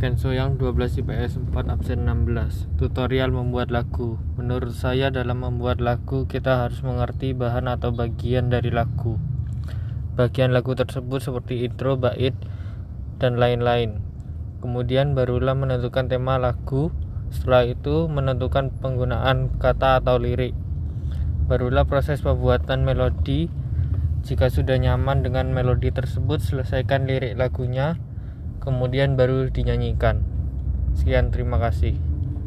Kenso yang 12 IPS 4 absen 16 Tutorial membuat lagu. Menurut saya dalam membuat lagu kita harus mengerti bahan atau bagian dari lagu. Bagian lagu tersebut seperti intro, bait, dan lain-lain. Kemudian barulah menentukan tema lagu. Setelah itu menentukan penggunaan kata atau lirik. Barulah proses pembuatan melodi. Jika sudah nyaman dengan melodi tersebut selesaikan lirik lagunya kemudian baru dinyanyikan. Sekian, terima kasih.